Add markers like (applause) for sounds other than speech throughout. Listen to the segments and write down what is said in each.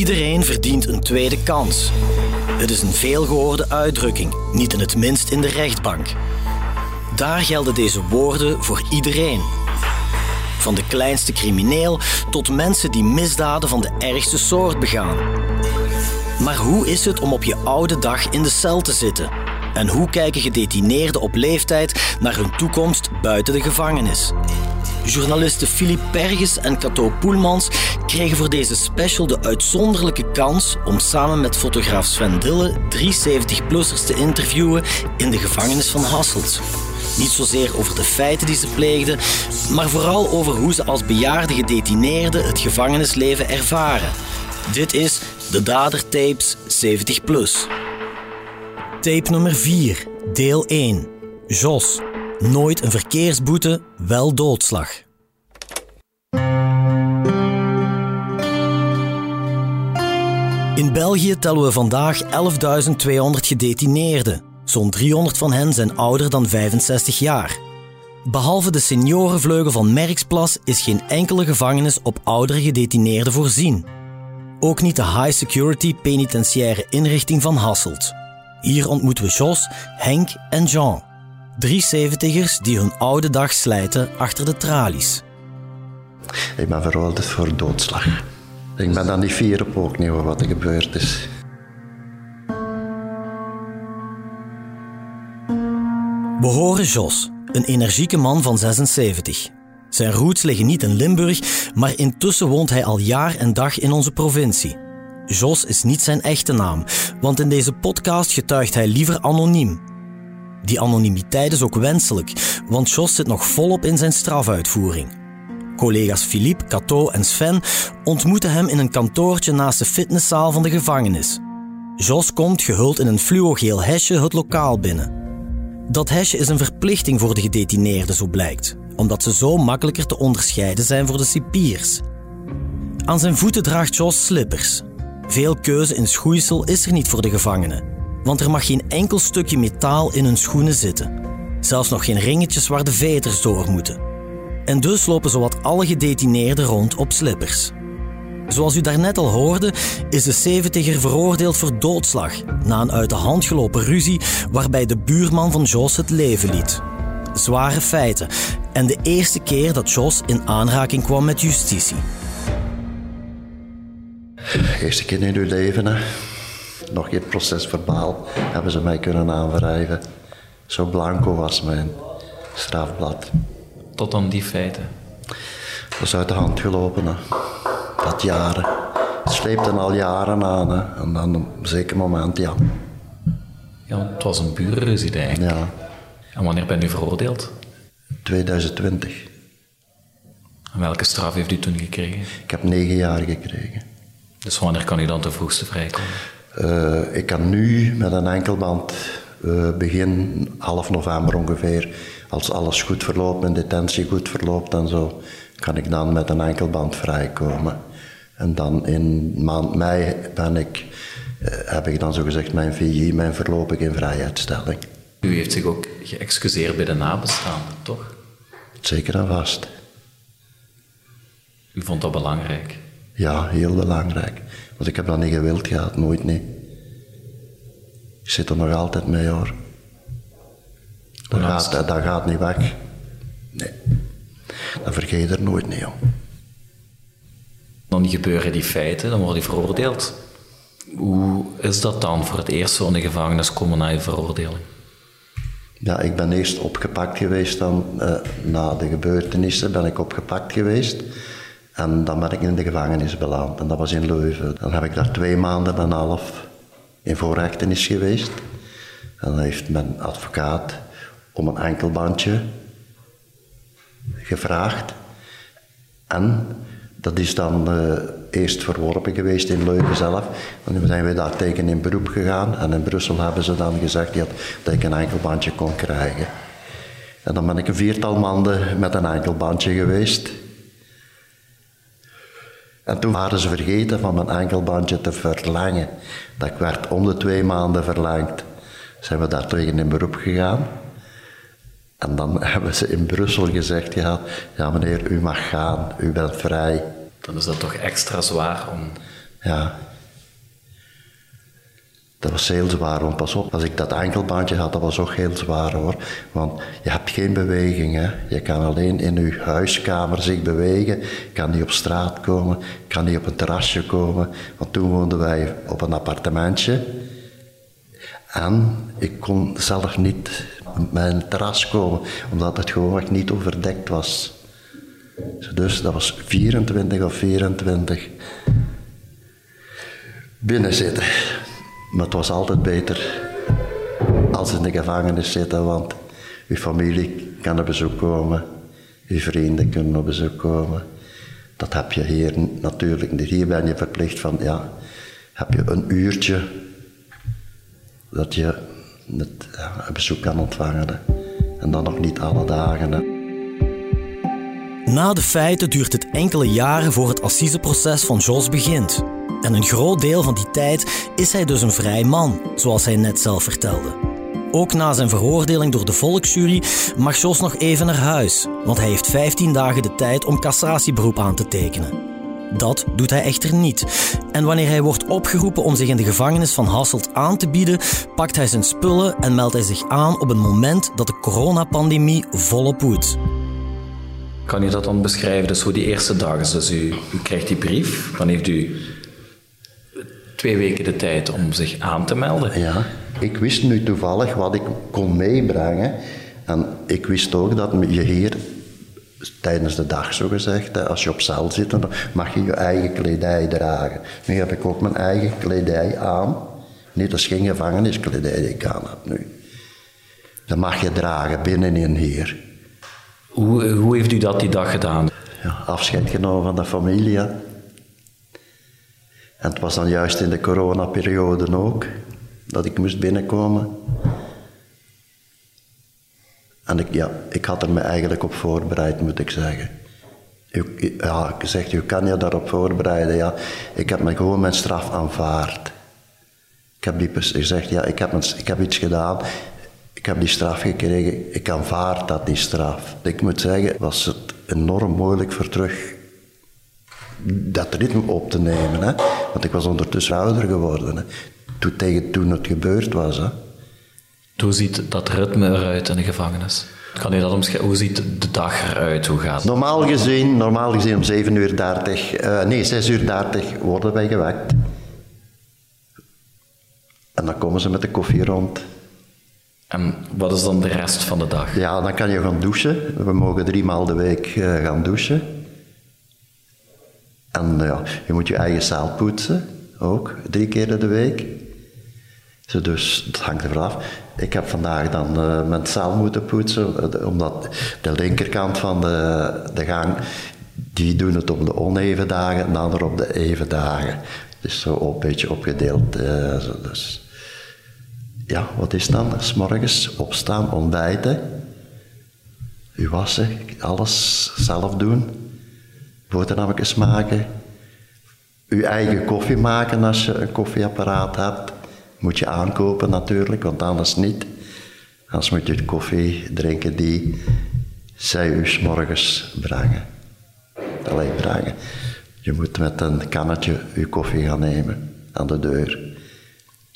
Iedereen verdient een tweede kans. Het is een veelgehoorde uitdrukking, niet in het minst in de rechtbank. Daar gelden deze woorden voor iedereen. Van de kleinste crimineel tot mensen die misdaden van de ergste soort begaan. Maar hoe is het om op je oude dag in de cel te zitten? En hoe kijken gedetineerden op leeftijd naar hun toekomst buiten de gevangenis? Journalisten Philippe Perges en Cato Poelmans kregen voor deze special de uitzonderlijke kans om samen met fotograaf Sven Dille drie 70-plussers te interviewen in de gevangenis van Hasselt. Niet zozeer over de feiten die ze pleegden, maar vooral over hoe ze als bejaarde gedetineerden het gevangenisleven ervaren. Dit is de Dadertapes 70 plus. Tape nummer 4, deel 1. Jos. Nooit een verkeersboete, wel doodslag. In België tellen we vandaag 11.200 gedetineerden. Zo'n 300 van hen zijn ouder dan 65 jaar. Behalve de seniorenvleugel van Merksplas is geen enkele gevangenis op oudere gedetineerden voorzien. Ook niet de high-security penitentiaire inrichting van Hasselt. Hier ontmoeten we Jos, Henk en Jean. Drie zeventigers die hun oude dag slijten achter de tralies. Ik ben veroordeeld voor doodslag. Ik ben dan niet fier op ook niet wat er gebeurd is. We horen Jos, een energieke man van 76. Zijn roots liggen niet in Limburg, maar intussen woont hij al jaar en dag in onze provincie. Jos is niet zijn echte naam, want in deze podcast getuigt hij liever anoniem. Die anonimiteit is ook wenselijk, want Jos zit nog volop in zijn strafuitvoering. Collega's Philippe, Cato en Sven ontmoeten hem in een kantoortje naast de fitnesszaal van de gevangenis. Jos komt gehuld in een fluogeel hesje het lokaal binnen. Dat hesje is een verplichting voor de gedetineerden, zo blijkt, omdat ze zo makkelijker te onderscheiden zijn voor de cipiers. Aan zijn voeten draagt Jos slippers. Veel keuze in schoeisel is er niet voor de gevangenen, want er mag geen enkel stukje metaal in hun schoenen zitten. Zelfs nog geen ringetjes waar de veters door moeten. En dus lopen zowat alle gedetineerden rond op slippers. Zoals u daarnet al hoorde, is de 70er veroordeeld voor doodslag na een uit de hand gelopen ruzie waarbij de buurman van Jos het leven liet. Zware feiten en de eerste keer dat Jos in aanraking kwam met justitie. Eerste keer in uw leven, hè. Nog geen procesverbaal hebben ze mij kunnen aanwrijven. Zo blanco was mijn strafblad. Tot aan die feiten. Dat is uit de hand gelopen, hè. Dat jaren. Het sleepte al jaren aan, hè. En dan op een zeker moment, ja. Ja, het was een burenruzie eigenlijk. Ja, En wanneer ben u veroordeeld? 2020. En welke straf heeft u toen gekregen? Ik heb negen jaar gekregen. Dus wanneer kan u dan ten vroegste vrijkomen? Eh, ik kan nu met een enkelband eh, begin half november ongeveer, als alles goed verloopt, mijn detentie goed verloopt en zo, kan ik dan met een enkelband vrijkomen. En dan in maand mei ben ik, eh, heb ik dan zogezegd mijn VI, mijn voorlopige vrijheidstelling. U heeft zich ook geëxcuseerd bij de nabestaanden, toch? Zeker en vast. U vond dat belangrijk. Ja, heel belangrijk. Want ik heb dat niet gewild gehad, nooit niet. Ik zit er nog altijd mee hoor. Dat gaat, dat, gaat niet weg. Nee. Dat vergeet je er nooit niet om. Dan gebeuren die feiten, dan word je veroordeeld. Hoe is dat dan voor het eerst zo in de gevangenis komen na je veroordeling? Ja, ik ben eerst opgepakt geweest dan, eh, na de gebeurtenissen ben ik opgepakt geweest. En dan ben ik in de gevangenis beland. En dat was in Leuven. Dan heb ik daar twee maanden en een half in voorrechtenis geweest. En dan heeft mijn advocaat om een enkelbandje gevraagd. En dat is dan eh, eerst verworpen geweest in Leuven zelf. En toen zijn we daar tegen in beroep gegaan. En in Brussel hebben ze dan gezegd dat ik een enkelbandje kon krijgen. En dan ben ik een viertal maanden met een enkelbandje geweest. En toen waren ze vergeten van mijn enkelbandje te verlengen. Dat werd om de twee maanden verlengd. Zijn we daar tegen in beroep gegaan. En dan (laughs) hebben ze in Brussel gezegd, ja, ja meneer, u mag gaan, u bent vrij. Dan is dat toch extra zwaar om... Ja, Dat was heel zwaar, want pas op, als ik dat enkelbandje had, dat was ook heel zwaar hoor. Want je hebt geen beweging, hè. Je kan alleen in je huiskamer zich bewegen. Kan niet op straat komen, kan niet op een terrasje komen. Want toen woonden wij op een appartementje. En ik kon zelf niet op mijn terras komen, omdat het gewoon niet overdekt was. Dus dat was 24 of 24 binnen zitten. Maar het was altijd beter als in de gevangenis zitten, want uw familie kan op bezoek komen, uw vrienden kunnen op bezoek komen. Dat heb je hier natuurlijk niet. Hier ben je verplicht van, ja, heb je een uurtje dat je het, een bezoek kan ontvangen. En dan nog niet alle dagen. Na de feiten duurt het enkele jaren voor het assiseproces van Jos begint. En een groot deel van die tijd is hij dus een vrij man, zoals hij net zelf vertelde. Ook na zijn veroordeling door de volksjury mag Jos nog even naar huis, want hij heeft 15 dagen de tijd om cassatieberoep aan te tekenen. Dat doet hij echter niet. En wanneer hij wordt opgeroepen om zich in de gevangenis van Hasselt aan te bieden, pakt hij zijn spullen en meldt hij zich aan op een moment dat de coronapandemie volop woedt. Kan je dat dan beschrijven? Dus hoe die eerste dagen, dus u, u krijgt die brief, dan heeft u twee weken de tijd om zich aan te melden. Ja, ik wist nu toevallig wat ik kon meebrengen. En ik wist ook dat je hier tijdens de dag, zo gezegd, als je op cel zit, dan mag je je eigen kledij dragen. Nu heb ik ook mijn eigen kledij aan. Niet als geen gevangeniskledij die ik aan heb nu. Dat mag je dragen binnenin hier. Hoe, hoe heeft u dat die dag gedaan? Ja, afscheid genomen van de familie. En het was dan juist in de coronaperiode ook dat ik moest binnenkomen. En ik, ja, ik had er me eigenlijk op voorbereid, moet ik zeggen. U, ja, ik zeg, je kan je daarop voorbereiden. Ja, ik heb me gewoon mijn straf aanvaard. Ik heb die gezegd, ja, ik heb, ik heb iets gedaan. Ik heb die straf gekregen. Ik aanvaard dat, die straf. Ik moet zeggen, was het enorm moeilijk voor terug dat ritme op te nemen. Hè? Want ik was ondertussen ouder geworden. Hè? Toen, tegen toen het gebeurd was. Hè? Hoe ziet dat ritme eruit in de gevangenis? Kan u dat omschrijven? Hoe ziet de dag eruit? Hoe gaat het? Normaal gezien, normaal gezien om 7 uur 30, uh, nee 6 uur 30 worden wij gewekt. En dan komen ze met de koffie rond. En wat is dan de rest van de dag? Ja, dan kan je gaan douchen. We mogen drie maal de week uh, gaan douchen. En ja, je moet je eigen zaal poetsen, ook, drie keer in de week. Dus het hangt er vanaf. Ik heb vandaag dan uh, mijn zaal moeten poetsen, uh, omdat de linkerkant van de, de gang, die doen het op de oneven dagen en de op de even dagen. Dus zo een beetje opgedeeld. Dus. Ja, wat is dan? S morgens opstaan, ontbijten, u wassen, alles zelf doen, boterhammetjes maken, uw eigen koffie maken als je een koffieapparaat hebt. Moet je aankopen natuurlijk, want anders niet. Anders moet je de koffie drinken die zij u s morgens brengen. Alleen brengen. Je moet met een kannetje uw koffie gaan nemen aan de deur.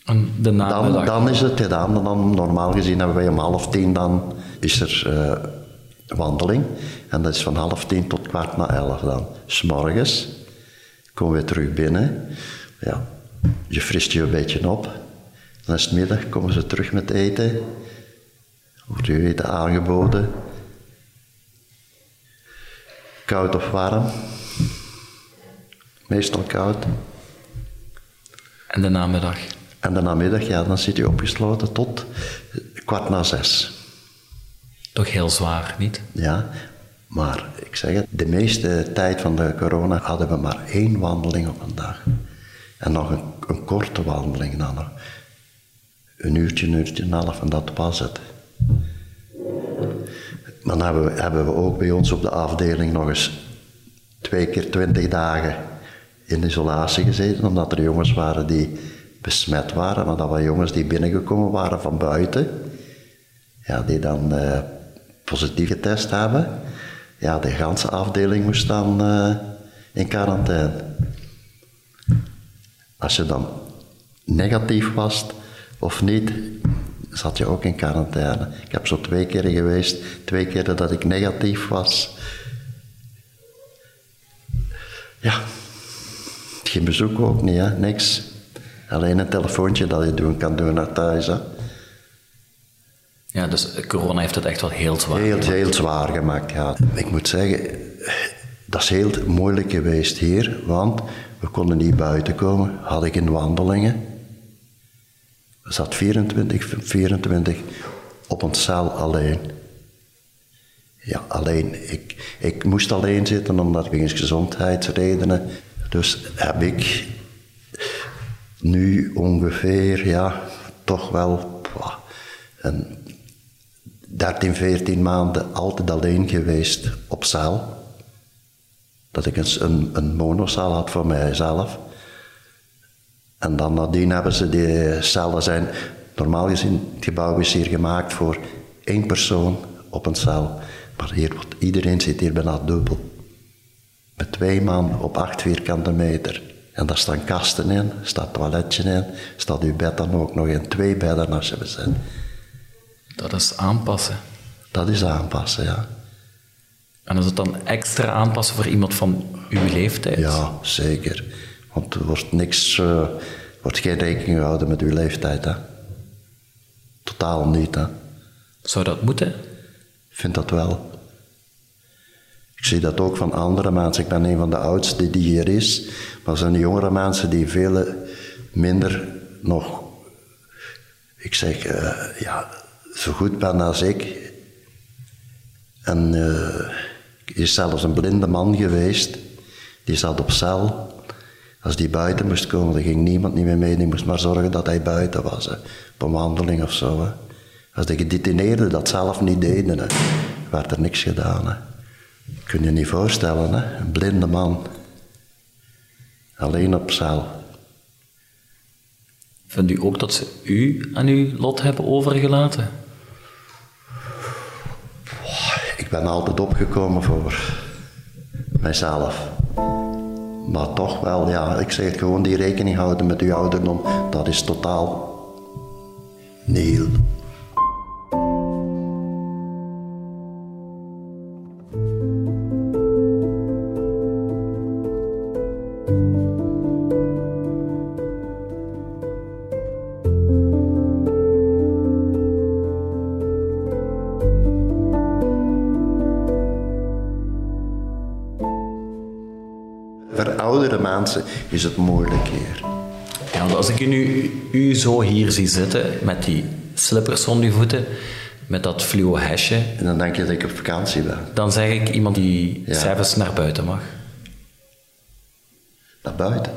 En de dan, dan is het gedaan. Dan, normaal gezien hebben wij om half tien, dan is er uh, wandeling. En dat is van half tien tot kwart na elf dan. S'morgens komen we terug binnen. Ja, je frist je een beetje op. Dan is het middag, komen ze terug met eten. Wordt u eten aangeboden. Koud of warm. Meestal koud. En de namiddag? En de namiddag, ja, dan zit je opgesloten tot kwart na zes. Toch heel zwaar, niet? Ja, maar ik zeg het, de meeste tijd van de corona hadden we maar één wandeling op een dag. En nog een, een korte wandeling dan nog. Een uurtje, een uurtje en een half en dat was het. Dan hebben we, hebben we ook bij ons op de afdeling nog eens twee keer twintig dagen in isolatie gezeten, omdat er jongens waren die besmet waren, maar dat waren jongens die binnengekomen waren van buiten, ja, die dan uh, positief getest hebben. Ja, de ganse afdeling moest dan uh, in quarantaine. Als je dan negatief was, of niet, zat je ook in quarantaine. Ik heb zo twee keer geweest, twee keer dat ik negatief was. Ja, geen bezoek ook niet, hè? niks. Alleen een telefoontje dat je doen kan doen naar thuis. Hè? Ja, dus corona heeft het echt wel heel zwaar Heel, gemaakt. heel zwaar gemaakt, ja. Ik moet zeggen, dat is heel moeilijk geweest hier, want we konden niet buiten komen, had ik in wandelingen. We zat 24, 24 op een cel alleen. Ja, alleen. Ik, ik moest alleen zitten omdat wegens gezondheidsredenen. Dus heb ik nu ongeveer, ja, toch wel een 13, 14 maanden altijd alleen geweest op cel. Dat ik een, een, een monozaal had voor mijzelf. En dan nadien hebben ze die cellen zijn... Normaal gezien, het gebouw is hier gemaakt voor één persoon op een cel. Maar hier wordt, iedereen zit hier bijna dubbel. Met twee man op acht vierkante meter. En daar staan kasten in, staat toiletje in, staat uw bed dan ook nog in. Twee bedden als je bezet. Dat is aanpassen. Dat is aanpassen, ja. En is het dan extra aanpassen voor iemand van uw leeftijd? Ja, zeker. Want er wordt niks, eh, wordt geen rekening gehouden met uw leeftijd, hè. Totaal niet, hè. Zou dat moeten? Ik vind dat wel. Ik zie dat ook van andere mensen. Ik ben een van de oudste die hier is. Maar er zijn jongere mensen die veel minder nog, ik zeg, eh, ja, zo goed ben als ik. En er is zelfs een blinde man geweest. Die zat op cel. Als die buiten moest komen, dan ging niemand niet meer mee. Die moest maar zorgen dat hij buiten was. Hè. Op een wandeling of zo. Hè. Als de gedetineerden dat zelf niet deden, werd er niks gedaan. Hè. Kun je je niet voorstellen, hè? een blinde man. Alleen op cel. Vindt u ook dat ze u aan uw lot hebben overgelaten? Ik ben altijd opgekomen voor mijzelf. Maar toch wel, ja, ik zeg het gewoon, die rekening houden met uw ouderdom, dat is totaal nihil. Is het moeilijk hier. Ja, als ik u nu u zo hier zie zitten, met die slippers onder uw voeten, met dat fluo hesje, En dan denk je dat ik op vakantie ben. dan zeg ik iemand die Ja. s'avonds naar buiten mag. Naar buiten.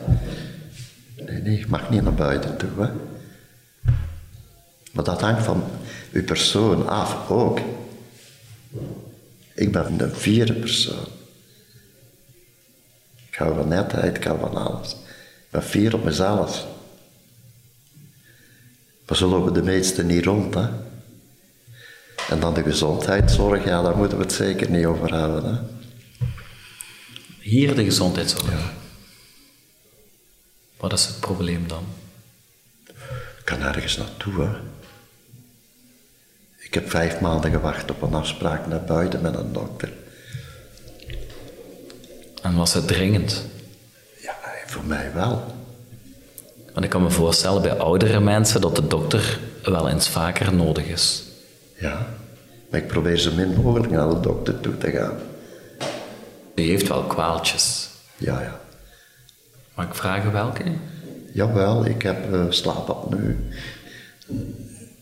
Nee, nee, ik mag niet naar buiten toe. Hè. Maar dat hangt van uw persoon af ook. Ik ben een vierde persoon. Hou van netheid, ik hou van alles. Ik ben fier op mezelf. Maar zo lopen de meesten niet rond. Hè. En dan de gezondheidszorg, ja, daar moeten we het zeker niet over hebben. Hè. Hier de gezondheidszorg. Wat is het probleem dan? Ik kan ergens naartoe, hè. Ik heb vijf maanden gewacht op een afspraak naar buiten met een dokter. En was het dringend? Ja, voor mij wel. Want ik kan me voorstellen bij oudere mensen dat de dokter wel eens vaker nodig is. Ja. Maar ik probeer zo min mogelijk naar de dokter toe te gaan. U heeft wel kwaaltjes. Ja, ja. Mag ik vragen welke? Jawel, ik heb uh, slaapapneu.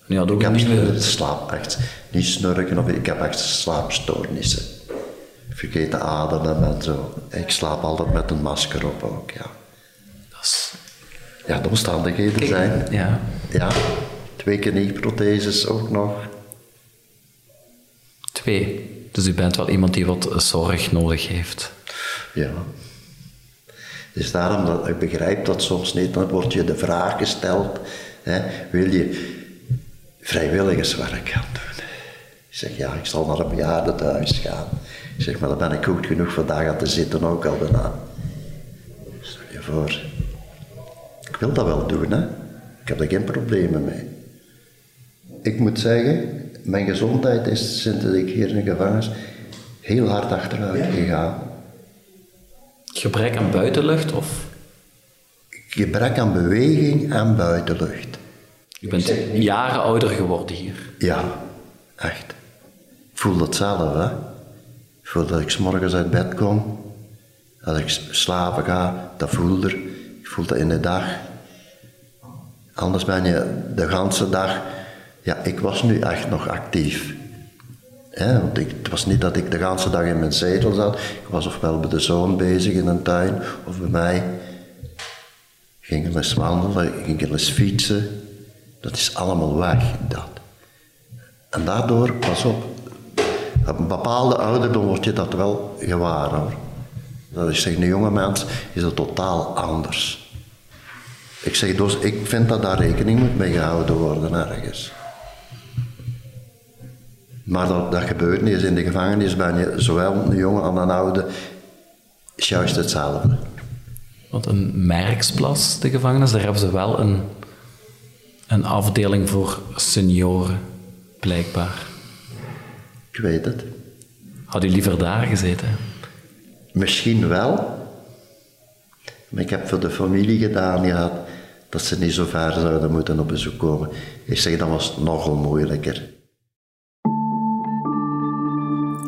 Nu had ook Ik heb nieuwe... uh, slaap echt, niet snurken of ik heb echt slaapstoornissen. Vergeet te ademen en zo. Ik slaap altijd met een masker op ook, ja. Dat is... Ja, de omstandigheden zijn. Ja. Ja, twee knieprotheses ook nog. Twee. Dus u bent wel iemand die wat zorg nodig heeft. Ja. Dus daarom dat ik begrijp dat soms niet, dan wordt je de vraag gesteld, hè, wil je vrijwilligerswerk gaan doen? Ik zeg, ja, ik zal naar een bejaardentehuis gaan. Ik zeg, maar dan ben ik goed genoeg voor daar te zitten ook al bijna. Stel je voor. Ik wil dat wel doen, hè. Ik heb er geen problemen mee. ik moet zeggen, mijn gezondheid is sinds ik hier in de gevangenis heel hard achteruit gegaan. Gebrek aan buitenlucht of Gebrek aan beweging en buitenlucht. je bent jaren ouder geworden hier? Ja, echt. Ik voel dat zelf, hè. Ik voel dat ik morgens uit bed kom. Als ik slapen ga, dat voel er. Ik voel dat in de dag. Anders ben je de ganse dag... Ja, ik was nu echt nog actief. Hè, want ik, het was niet dat ik de ganse dag in mijn zetel zat. Ik was ofwel bij de zoon bezig in een tuin, of bij mij. Ging er eens wandelen, ging er eens fietsen. Dat is allemaal weg, dat. En daardoor, pas op, op een bepaalde ouderdom word je dat wel gewaar hoor. Dat is tegen een jonge mens is het totaal anders. Ik zeg dus, ik vind dat daar rekening moet mee gehouden worden ergens. Maar dat, dat gebeurt niet. In de gevangenis ben je zowel een jonge als een oude is juist hetzelfde. Want een merksplas, de gevangenis, daar hebben ze wel een, een afdeling voor senioren, blijkbaar. Ik weet het. Had u liever daar gezeten? Misschien wel. Maar ik heb voor de familie gedaan gehad dat ze niet zo ver zouden moeten op bezoek komen. Ik zeg, dat was nogal moeilijker.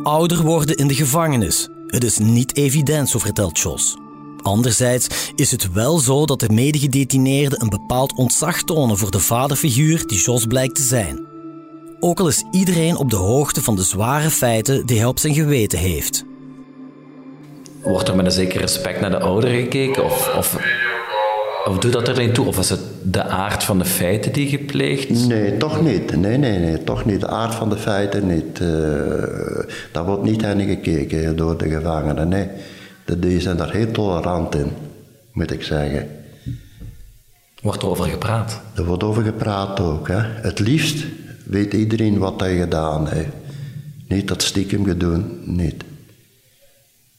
Ouder worden in de gevangenis. Het is niet evident, zo vertelt Jos. Anderzijds is het wel zo dat de medegedetineerden een bepaald ontzag tonen voor de vaderfiguur die Jos blijkt te zijn. Ook al is iedereen op de hoogte van de zware feiten die hij op zijn geweten heeft. Wordt er met een zeker respect naar de ouderen gekeken? Of, of, of doet dat er niet toe? Of is het de aard van de feiten die gepleegd? Nee, toch niet. Nee, nee, nee, toch niet. De aard van de feiten niet. eh daar wordt niet hen gekeken door de gevangenen. Nee, De- die zijn daar heel tolerant in, moet ik zeggen. Wordt er over gepraat? Er wordt over gepraat ook. Hè. Het liefst weet iedereen wat hij gedaan heeft. Niet dat stiekem gedaan, niet.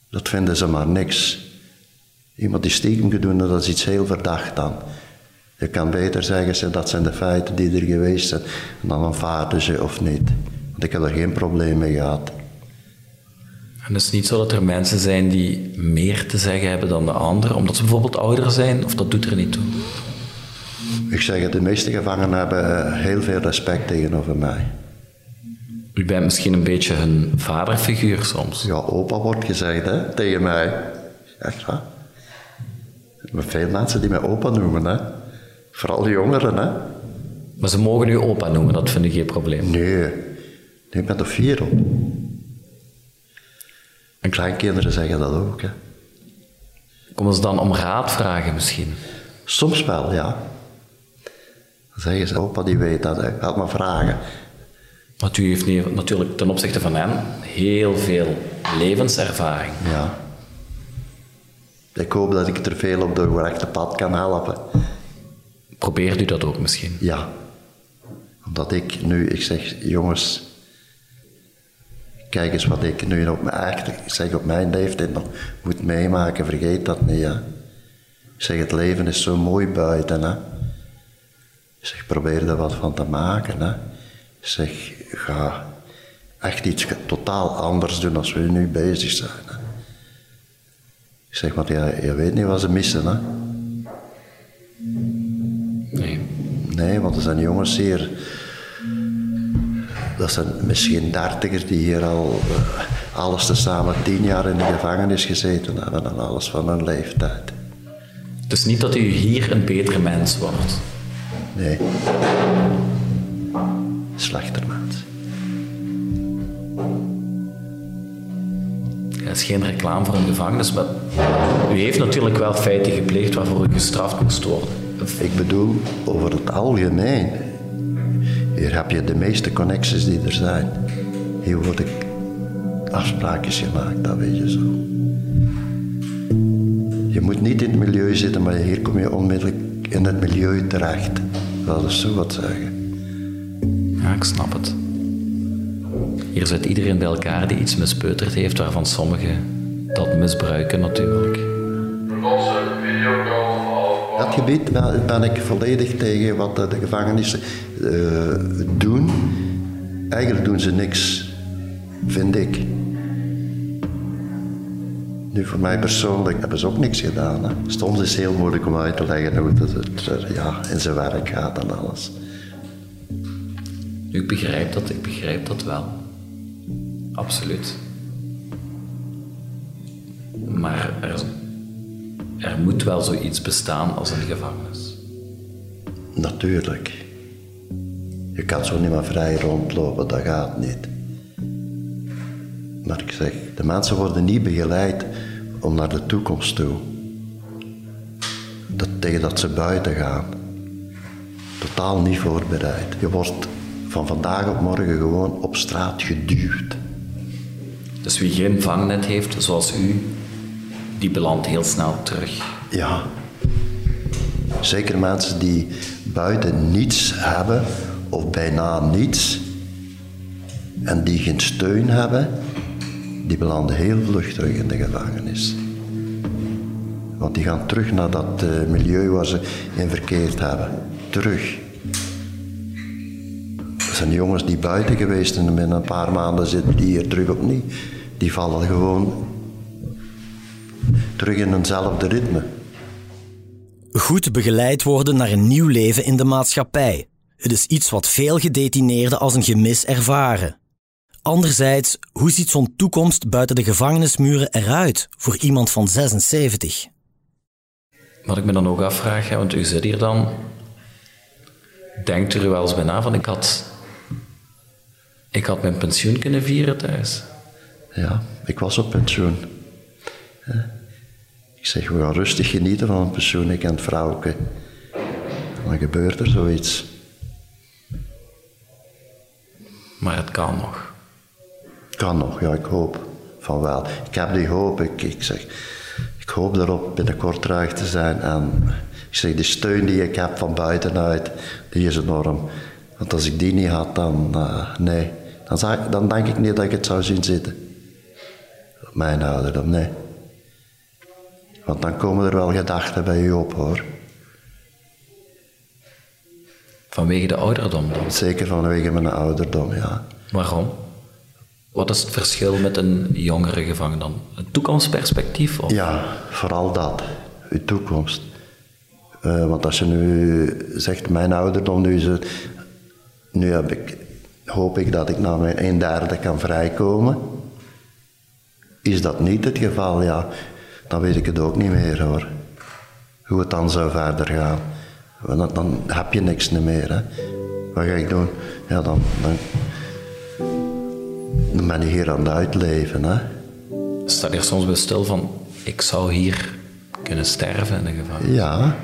Dat vinden ze maar niks. Iemand die stiekem heeft, dat is iets heel verdacht dan. Je kan beter zeggen, ze, dat zijn de feiten die er geweest zijn, en dan aanvaarden ze of niet. Want ik heb er geen probleem mee gehad. En het is niet zo dat er mensen zijn die meer te zeggen hebben dan de anderen, omdat ze bijvoorbeeld ouder zijn, of dat doet er niet toe. Ik zeg het, de meeste gevangenen hebben eh, heel veel respect tegenover mij. U bent misschien een beetje hun vaderfiguur soms. Ja, opa wordt gezegd hè, tegen mij. Echt waar. Zijn veel mensen die mij opa noemen, hè. Vooral de jongeren, hè. Maar ze mogen u opa noemen, dat vind ik geen probleem. Nee, nee ik ben er fier op. En kleinkinderen zeggen dat ook, hè. Komen ze dan om raad vragen misschien? Soms wel, ja. Dan zeggen ze, opa die weet dat, hè. Laat maar vragen. Want u heeft nu natuurlijk ten opzichte van hen heel veel levenservaring. Ja. Ik hoop dat ik er veel op de correcte pad kan helpen. Probeert u dat ook misschien? Ja. Omdat ik nu, ik zeg, jongens, kijk eens wat ik nu op mijn, echt, ik zeg op mijn leeftijd nog moet meemaken, vergeet dat niet, hè. Ik zeg, het leven is zo mooi buiten, hè. Ik zeg, probeer er wat van te maken, hè. Zeg, ga echt iets totaal anders doen als we nu bezig zijn, hè. Ik zeg, want ja, je weet niet wat ze missen, hè. Nee. Nee, want er zijn jongens hier. Dat zijn misschien dertigers die hier al eh, alles tezamen tien jaar in de gevangenis gezeten hebben en alles van hun leeftijd. Dus niet dat u hier een betere mens wordt. Nee. Slechter mens. Het is geen reclame voor een gevangenis, maar u heeft natuurlijk wel feiten gepleegd waarvoor u gestraft moest worden. Ik bedoel, over het algemeen. Hier heb je de meeste connecties die er zijn. Hier worden afspraakjes gemaakt, dat weet je zo. Je moet niet in het milieu zitten, maar hier kom je onmiddellijk in het milieu terecht. Dat is zo wat zeggen. Ja, ik snap het. Hier zit iedereen bij elkaar die iets mispeuterd heeft, waarvan sommigen dat misbruiken natuurlijk. Dat gebied ben, ik volledig tegen wat de, de gevangenissen eh, doen. Eigenlijk doen ze niks, vind ik. Nu, voor mij persoonlijk hebben ze ook niks gedaan. Hè. Soms is het heel moeilijk om uit te leggen hoe het, het ja, in zijn werk gaat en alles. Nu, ik begrijp dat, ik begrijp dat wel. Absoluut. Maar er, er moet wel zoiets bestaan als een gevangenis. Natuurlijk. Je kan zo niet meer vrij rondlopen, dat gaat niet. Maar ik zeg, de mensen worden niet begeleid om naar de toekomst toe. Dat, tegen dat ze buiten gaan. Totaal niet voorbereid. Je wordt van vandaag op morgen gewoon op straat geduwd. Dus wie geen vangnet heeft, zoals u, die belandt heel snel terug. Ja. Zeker mensen die buiten niets hebben, of bijna niets, en die geen steun hebben, die belanden heel vlug terug in de gevangenis. Want die gaan terug naar dat uh, milieu waar ze in verkeerd hebben. Terug. Dat zijn jongens die buiten geweest en binnen een paar maanden zitten die hier terug opnieuw. Die vallen gewoon terug in eenzelfde ritme. Goed begeleid worden naar een nieuw leven in de maatschappij. Het is iets wat veel gedetineerden als een gemis ervaren. Anderzijds, hoe ziet zo'n toekomst buiten de gevangenismuren eruit voor iemand van 76? Wat ik me dan ook afvraag, want u zit hier dan, denkt u er wel eens bij na van ik had, ik had mijn pensioen kunnen vieren thuis? Ja, ik was op pensioen. Ik zeg, we gaan rustig genieten van een pensioen, ik en het vrouwke. Dan gebeurt er zoiets. Maar het kan nog. Kan nog, ja, ik hoop van wel. Ik heb die hoop, ik, ik zeg, ik hoop erop binnenkort terug te zijn. En ik zeg, de steun die ik heb van buitenuit, die is enorm. Want als ik die niet had, dan, uh, nee, dan, zou, dan denk ik niet dat ik het zou zien zitten. Mijn ouderdom, nee. Want dan komen er wel gedachten bij u op, hoor. Vanwege de ouderdom dan? Zeker vanwege mijn ouderdom, ja. Waarom? Wat is het verschil met een jongere gevangen dan? Een toekomstperspectief? Ja, vooral dat. Uw toekomst. Uh, want als je nu zegt, mijn ouderdom, nu, is het, nu heb ik, hoop ik dat ik na mijn een derde kan vrijkomen. Is dat niet het geval, ja, dan weet ik het ook niet meer hoor. Hoe het dan zou verder gaan. Dan, dan heb je niks meer. Hè. Wat ga ik doen? Ja, dan, dan, je hier aan het uitleven. Hè. Sta je soms bij stil van, ik zou hier kunnen sterven in de gevangenis? Ja,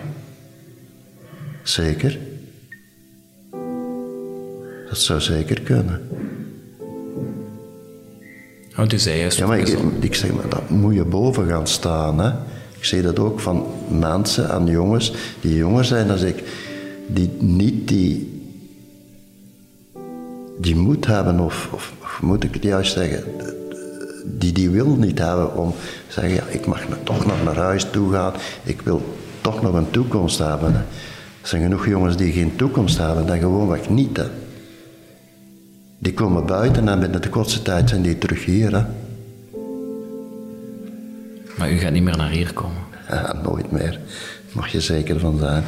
zeker. Dat zou zeker kunnen. Want u zei juist... Ja, maar ik, ik zeg maar, dat moet je boven gaan staan. Hè. Ik zie dat ook van mensen en jongens die jonger zijn dan ik, die niet die, die moed hebben, of, of, of moet ik het juist zeggen, die die wil niet hebben om te zeggen, ja, ik mag toch nog naar huis toe gaan, ik wil toch nog een toekomst hebben. Hè. Er zijn genoeg jongens die geen toekomst hebben, dan gewoon niet. Hè. Die komen buiten en binnen de kortste tijd zijn die terug hier. Hè. Maar u gaat niet meer naar hier komen? Ja, nooit meer. Mag je zeker van zijn.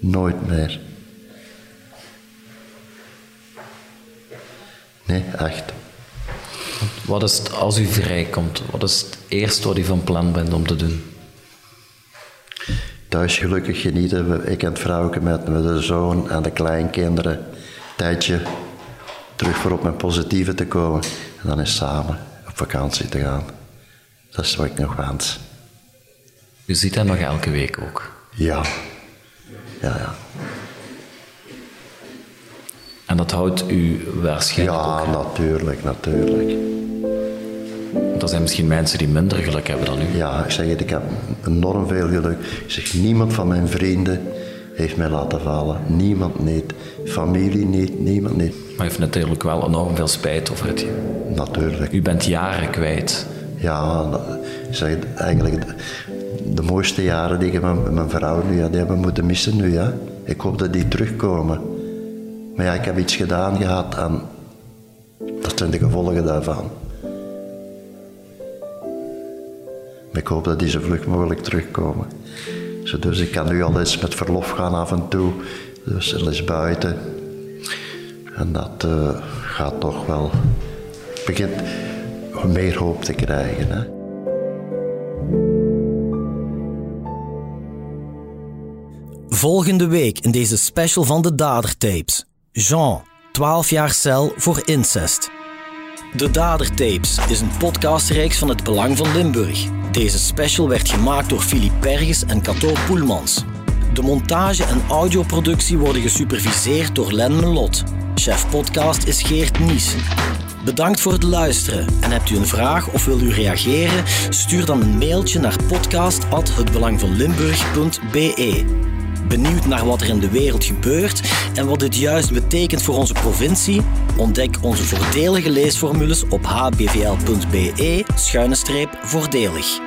Nooit meer. Nee, echt. Wat is het, als u vrijkomt, wat is het eerste wat u van plan bent om te doen? Thuis gelukkig genieten. Ik en het vrouwke met, met de zoon en de kleinkinderen. Tijdje terug voor op mijn positieve te komen. En dan is samen op vakantie te gaan. Dat is wat ik nog wens. U ziet hem nog elke week ook? Ja. Ja, ja. En dat houdt u waarschijnlijk Ja, ook... natuurlijk, natuurlijk. Er zijn misschien mensen die minder geluk hebben dan u. Ja, ik zeg het, ik heb enorm veel geluk. Ik zeg, niemand van mijn vrienden heeft mij laten vallen. Niemand niet. Familie niet, niemand niet. Maar u heeft natuurlijk wel enorm veel spijt over het. Natuurlijk. U bent jaren kwijt. Ja, Ik zeg eigenlijk de, de mooiste jaren die ik met mijn vrouw nu ja, die hebben moeten missen nu. Ja. Ik hoop dat die terugkomen. Maar ja, ik heb iets gedaan gehad en dat zijn de gevolgen daarvan. Ik hoop dat die zo vlug mogelijk terugkomen. Dus ik kan nu al eens met verlof gaan af en toe. Dus al eens buiten. En dat uh, gaat toch wel... begint meer hoop te krijgen. Hè. Volgende week in deze special van de Dadertapes. Jean, 12 jaar cel voor incest. De Dadertapes is een podcastreeks van het Belang van Limburg. Deze special werd gemaakt door Philippe Perges en Cato Poelmans. De montage en audioproductie worden gesuperviseerd door Len Melot. Chef podcast is Geert Nies. Bedankt voor het luisteren en hebt u een vraag of wil u reageren? Stuur dan een mailtje naar podcast@hetbelangvanlimburg.be. Benieuwd naar wat er in de wereld gebeurt en wat dit juist betekent voor onze provincie? Ontdek onze voordelige leesformules op hbvl.be-voordelig.